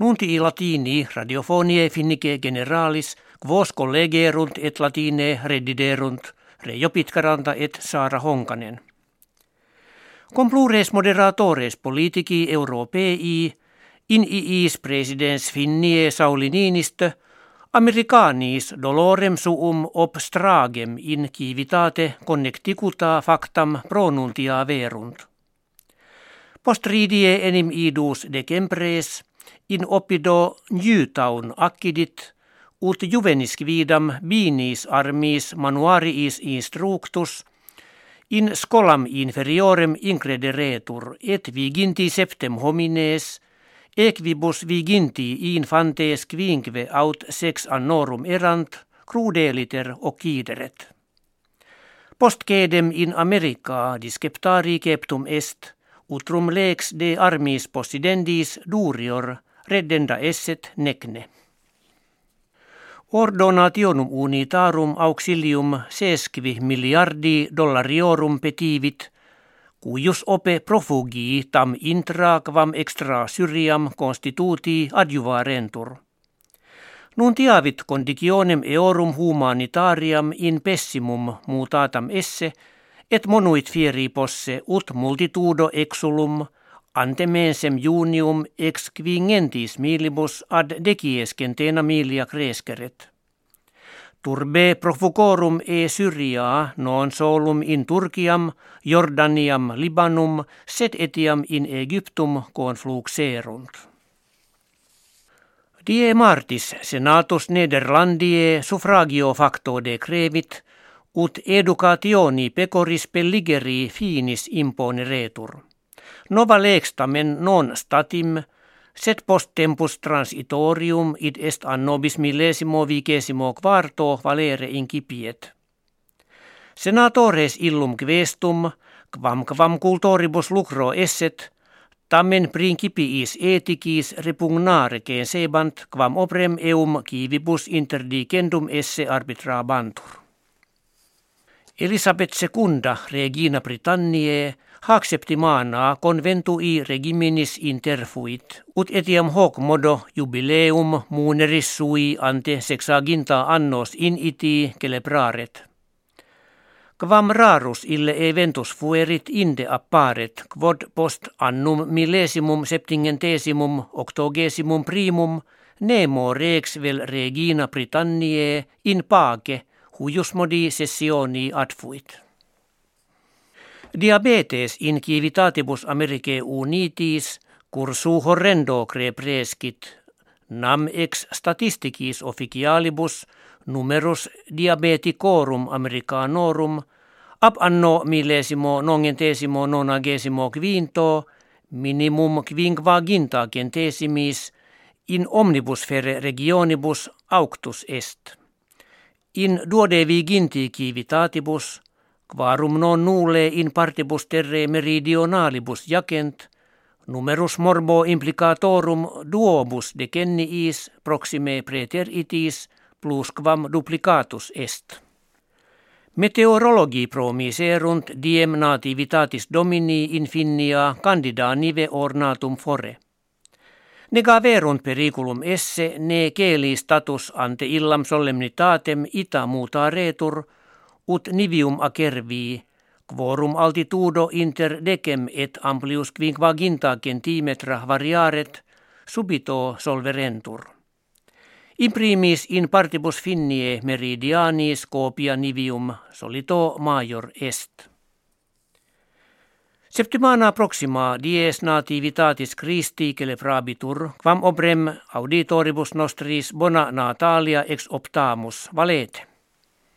Nunti latini radiofonie finnike generalis quos collegerunt et latine rediderunt Reijo Pitkaranta et Saara Honkanen. Complures moderatores politici europei in iis presidens finnie Sauli Niinistö Americanis dolorem suum obstragem in civitate connecticuta factam pronuntia verunt. Postridie enim idus decembres in opido njytaun accidit ut juvenis quidam binis armis manuariis instructus in scolam inferiorem increderetur et viginti septem homines – Equibus viginti infantes quinque aut sex annorum erant, crudeliter occideret. Postcedem in America disceptari ceptum est, utrum lex de armis possidendis durior, reddenda esset necne. Ordonationum unitarum auxilium sesqui miliardi dollariorum petivit – Cuius ope profugii tam intra quam extra syriam constituti adjuvarentur. Nuntiavit conditionem eorum humanitariam in pessimum mutatam esse, et monuit fieri posse ut multitudo exulum ante mensem junium ex quingentis milibus ad deciescentena milia cresceret. Turbe profucorum e Syriaa non solum in Turkiam, Jordaniam, Libanum, sed etiam in Egyptum confluxerunt. Die martis senatus Nederlandie suffragio facto decrevit, ut educationi pecoris pelligeri finis imponeretur. Nova lex tamen non statim, Sed post tempus transitorium id est annobis millesimo vigesimo quarto valere incipiet. Senatores illum questum, quam quam cultoribus lucro esset, tamen principiis eticis repugnare sebant quam oprem eum kivibus interdicendum esse arbitrabantur. Elisabeth II, regina Britanniae, acceptimana conventui regiminis interfuit, ut etiam hoc modo jubileum muneris sui ante sexaginta annos in iti celebraret. Quam rarus ille eventus fuerit inde apparet, quod post annum millesimum septingentesimum octogesimum primum, nemo rex vel regina Britanniae in pace, huius modi sessioni adfuit. Diabetes in civitatibus Americae unitis cursu horrendo prescit nam ex statisticis officialibus numerus diabeticorum americanorum ab anno millesimo nongentesimo nonagesimo quinto minimum quinquaginta centesimis in omnibus fere regionibus auctus est. In duodeviginti civitatibus Quarum non nulle in partibus terre meridionalibus jacent, numerus morbo implicatorum duobus decenniis proxime preter itis plus quam duplicatus est. Meteorologi promiserunt diem nativitatis domini infinia candida nive ornatum fore. Negaverunt periculum esse ne celi status ante illam solemnitatem ita muta retur – ut nivium acervii, quorum altitudo inter decem et amplius quinquaginta centimetra variaret, subito solverentur. Imprimis in partibus finnie meridianis copia nivium solito major est. Septimana proxima dies nativitatis Christi celebrabitur, quam obrem auditoribus nostris bona natalia ex optamus valete.